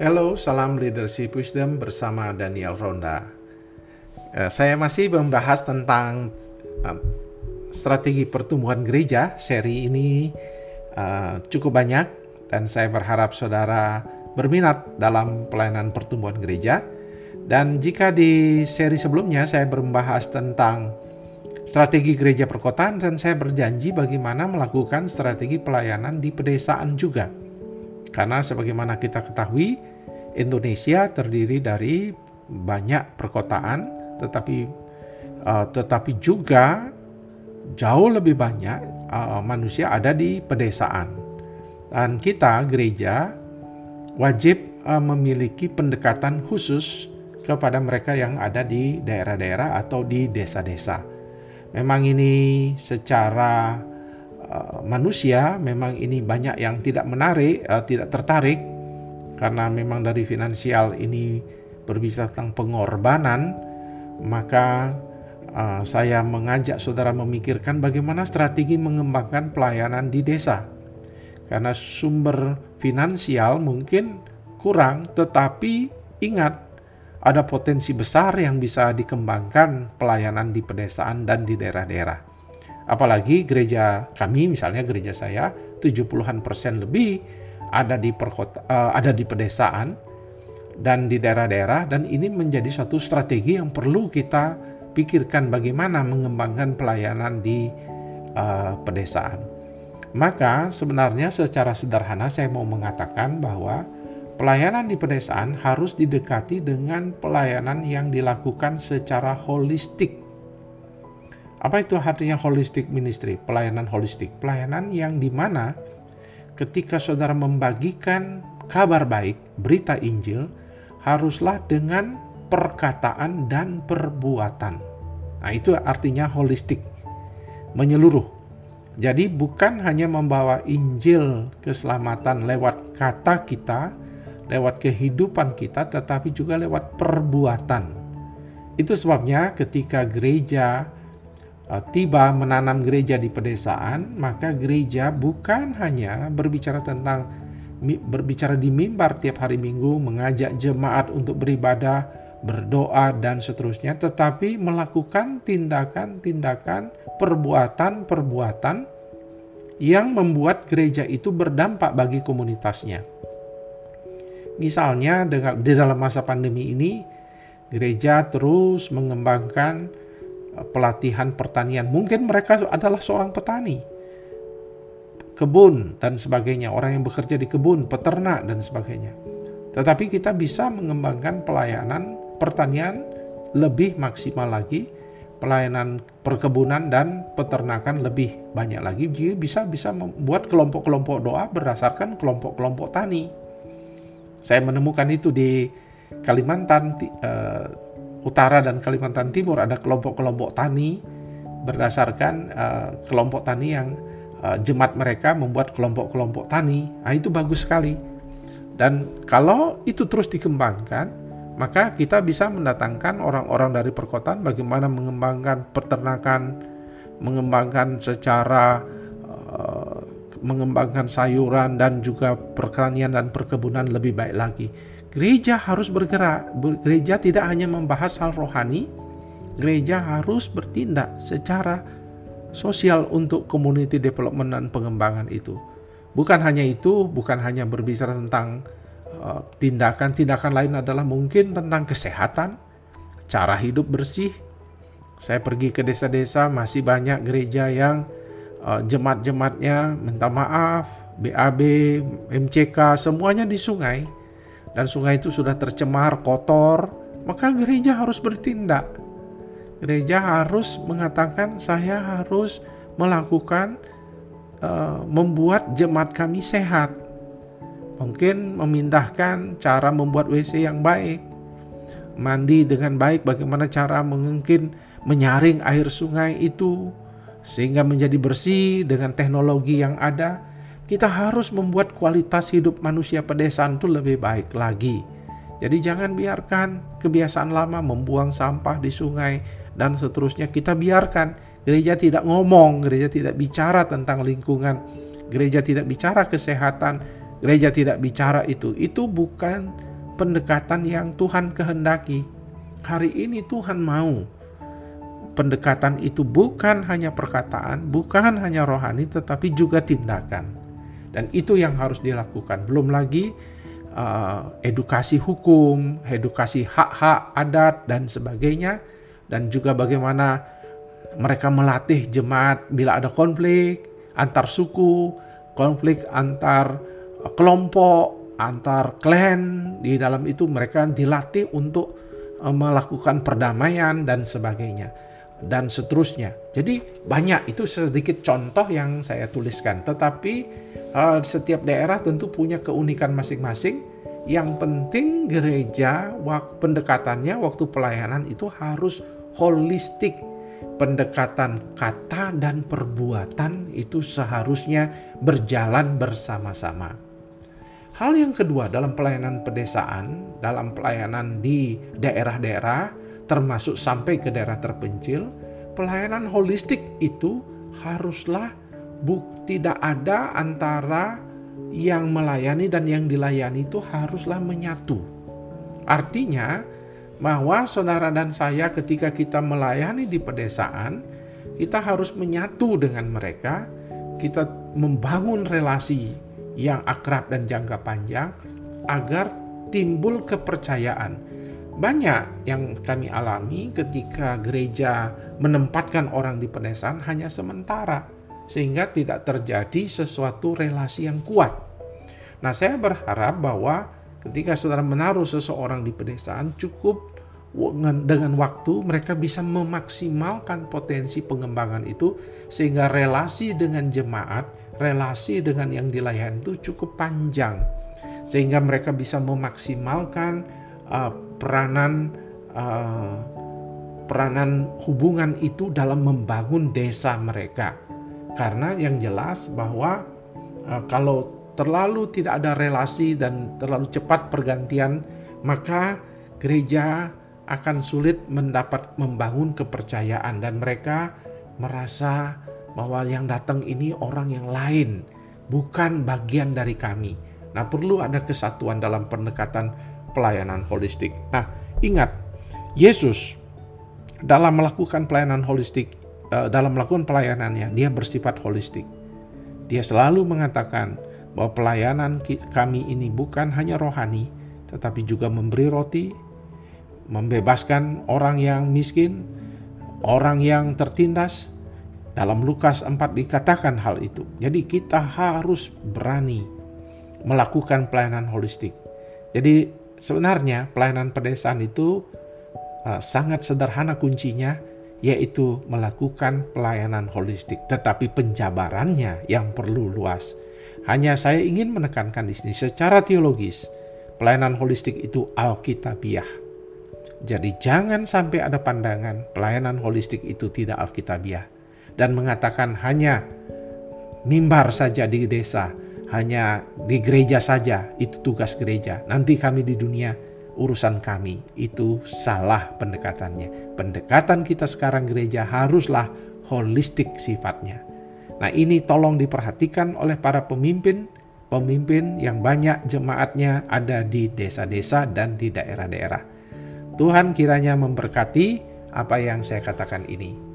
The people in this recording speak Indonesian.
Hello, salam leadership wisdom bersama Daniel Ronda. Eh, saya masih membahas tentang uh, strategi pertumbuhan gereja. Seri ini uh, cukup banyak dan saya berharap saudara berminat dalam pelayanan pertumbuhan gereja. Dan jika di seri sebelumnya saya membahas tentang strategi gereja perkotaan dan saya berjanji bagaimana melakukan strategi pelayanan di pedesaan juga. Karena sebagaimana kita ketahui, Indonesia terdiri dari banyak perkotaan, tetapi uh, tetapi juga jauh lebih banyak uh, manusia ada di pedesaan. Dan kita gereja wajib uh, memiliki pendekatan khusus kepada mereka yang ada di daerah-daerah atau di desa-desa. Memang ini secara uh, manusia memang ini banyak yang tidak menarik, uh, tidak tertarik karena memang dari finansial ini berbicara tentang pengorbanan, maka uh, saya mengajak saudara memikirkan bagaimana strategi mengembangkan pelayanan di desa. Karena sumber finansial mungkin kurang, tetapi ingat ada potensi besar yang bisa dikembangkan pelayanan di pedesaan dan di daerah-daerah. Apalagi gereja kami, misalnya gereja saya, 70-an persen lebih ada di perkota, uh, ada di pedesaan dan di daerah-daerah dan ini menjadi suatu strategi yang perlu kita pikirkan bagaimana mengembangkan pelayanan di uh, pedesaan. Maka sebenarnya secara sederhana saya mau mengatakan bahwa pelayanan di pedesaan harus didekati dengan pelayanan yang dilakukan secara holistik. Apa itu artinya holistic ministry? Pelayanan holistik, pelayanan yang di mana ketika saudara membagikan kabar baik, berita Injil, haruslah dengan perkataan dan perbuatan. Nah, itu artinya holistik, menyeluruh. Jadi bukan hanya membawa Injil keselamatan lewat kata kita, lewat kehidupan kita, tetapi juga lewat perbuatan. Itu sebabnya ketika gereja tiba menanam gereja di pedesaan, maka gereja bukan hanya berbicara tentang berbicara di mimbar tiap hari Minggu, mengajak jemaat untuk beribadah, berdoa dan seterusnya, tetapi melakukan tindakan-tindakan, perbuatan-perbuatan yang membuat gereja itu berdampak bagi komunitasnya. Misalnya dengan di dalam masa pandemi ini gereja terus mengembangkan pelatihan pertanian. Mungkin mereka adalah seorang petani, kebun dan sebagainya, orang yang bekerja di kebun, peternak dan sebagainya. Tetapi kita bisa mengembangkan pelayanan pertanian lebih maksimal lagi, pelayanan perkebunan dan peternakan lebih banyak lagi. Jadi bisa bisa membuat kelompok-kelompok doa berdasarkan kelompok-kelompok tani. Saya menemukan itu di Kalimantan eh, Utara dan Kalimantan Timur ada kelompok-kelompok tani berdasarkan uh, kelompok tani yang uh, jemaat mereka membuat kelompok-kelompok tani. Nah, itu bagus sekali. Dan kalau itu terus dikembangkan, maka kita bisa mendatangkan orang-orang dari perkotaan bagaimana mengembangkan peternakan, mengembangkan secara uh, mengembangkan sayuran dan juga pertanian dan perkebunan lebih baik lagi. Gereja harus bergerak. Gereja tidak hanya membahas hal rohani, gereja harus bertindak secara sosial untuk community development dan pengembangan itu. Bukan hanya itu, bukan hanya berbicara tentang tindakan-tindakan uh, lain adalah mungkin tentang kesehatan, cara hidup bersih. Saya pergi ke desa-desa masih banyak gereja yang uh, jemaat-jemaatnya minta maaf, BAB, MCK semuanya di sungai dan sungai itu sudah tercemar, kotor, maka gereja harus bertindak. Gereja harus mengatakan saya harus melakukan uh, membuat jemaat kami sehat. Mungkin memindahkan cara membuat WC yang baik. Mandi dengan baik bagaimana cara mungkin menyaring air sungai itu sehingga menjadi bersih dengan teknologi yang ada kita harus membuat kualitas hidup manusia pedesaan itu lebih baik lagi. Jadi jangan biarkan kebiasaan lama membuang sampah di sungai dan seterusnya kita biarkan. Gereja tidak ngomong, gereja tidak bicara tentang lingkungan, gereja tidak bicara kesehatan, gereja tidak bicara itu. Itu bukan pendekatan yang Tuhan kehendaki. Hari ini Tuhan mau pendekatan itu bukan hanya perkataan, bukan hanya rohani, tetapi juga tindakan. Dan itu yang harus dilakukan. Belum lagi uh, edukasi hukum, edukasi hak-hak adat, dan sebagainya. Dan juga bagaimana mereka melatih jemaat bila ada konflik antar suku, konflik antar kelompok, antar klan. Di dalam itu mereka dilatih untuk uh, melakukan perdamaian dan sebagainya dan seterusnya. Jadi banyak itu sedikit contoh yang saya tuliskan. Tetapi uh, setiap daerah tentu punya keunikan masing-masing. Yang penting gereja pendekatannya waktu pelayanan itu harus holistik. Pendekatan kata dan perbuatan itu seharusnya berjalan bersama-sama. Hal yang kedua dalam pelayanan pedesaan, dalam pelayanan di daerah-daerah, termasuk sampai ke daerah terpencil, pelayanan holistik itu haruslah tidak ada antara yang melayani dan yang dilayani itu haruslah menyatu. Artinya bahwa saudara dan saya ketika kita melayani di pedesaan, kita harus menyatu dengan mereka, kita membangun relasi yang akrab dan jangka panjang agar timbul kepercayaan banyak yang kami alami ketika gereja menempatkan orang di pedesaan hanya sementara, sehingga tidak terjadi sesuatu relasi yang kuat. Nah, saya berharap bahwa ketika saudara menaruh seseorang di pedesaan, cukup dengan waktu mereka bisa memaksimalkan potensi pengembangan itu, sehingga relasi dengan jemaat, relasi dengan yang dilayani itu cukup panjang, sehingga mereka bisa memaksimalkan uh, peranan uh, peranan hubungan itu dalam membangun desa mereka. Karena yang jelas bahwa uh, kalau terlalu tidak ada relasi dan terlalu cepat pergantian, maka gereja akan sulit mendapat membangun kepercayaan dan mereka merasa bahwa yang datang ini orang yang lain, bukan bagian dari kami. Nah, perlu ada kesatuan dalam pendekatan pelayanan holistik. Nah, ingat, Yesus dalam melakukan pelayanan holistik, eh, dalam melakukan pelayanannya, dia bersifat holistik. Dia selalu mengatakan bahwa pelayanan kami ini bukan hanya rohani, tetapi juga memberi roti, membebaskan orang yang miskin, orang yang tertindas. Dalam Lukas 4 dikatakan hal itu. Jadi kita harus berani melakukan pelayanan holistik. Jadi Sebenarnya pelayanan pedesaan itu uh, sangat sederhana kuncinya yaitu melakukan pelayanan holistik, tetapi penjabarannya yang perlu luas. Hanya saya ingin menekankan di sini secara teologis, pelayanan holistik itu alkitabiah. Jadi jangan sampai ada pandangan pelayanan holistik itu tidak alkitabiah dan mengatakan hanya mimbar saja di desa, hanya di gereja saja, itu tugas gereja. Nanti kami di dunia urusan kami. Itu salah pendekatannya. Pendekatan kita sekarang gereja haruslah holistik sifatnya. Nah, ini tolong diperhatikan oleh para pemimpin, pemimpin yang banyak jemaatnya ada di desa-desa dan di daerah-daerah. Tuhan kiranya memberkati apa yang saya katakan ini.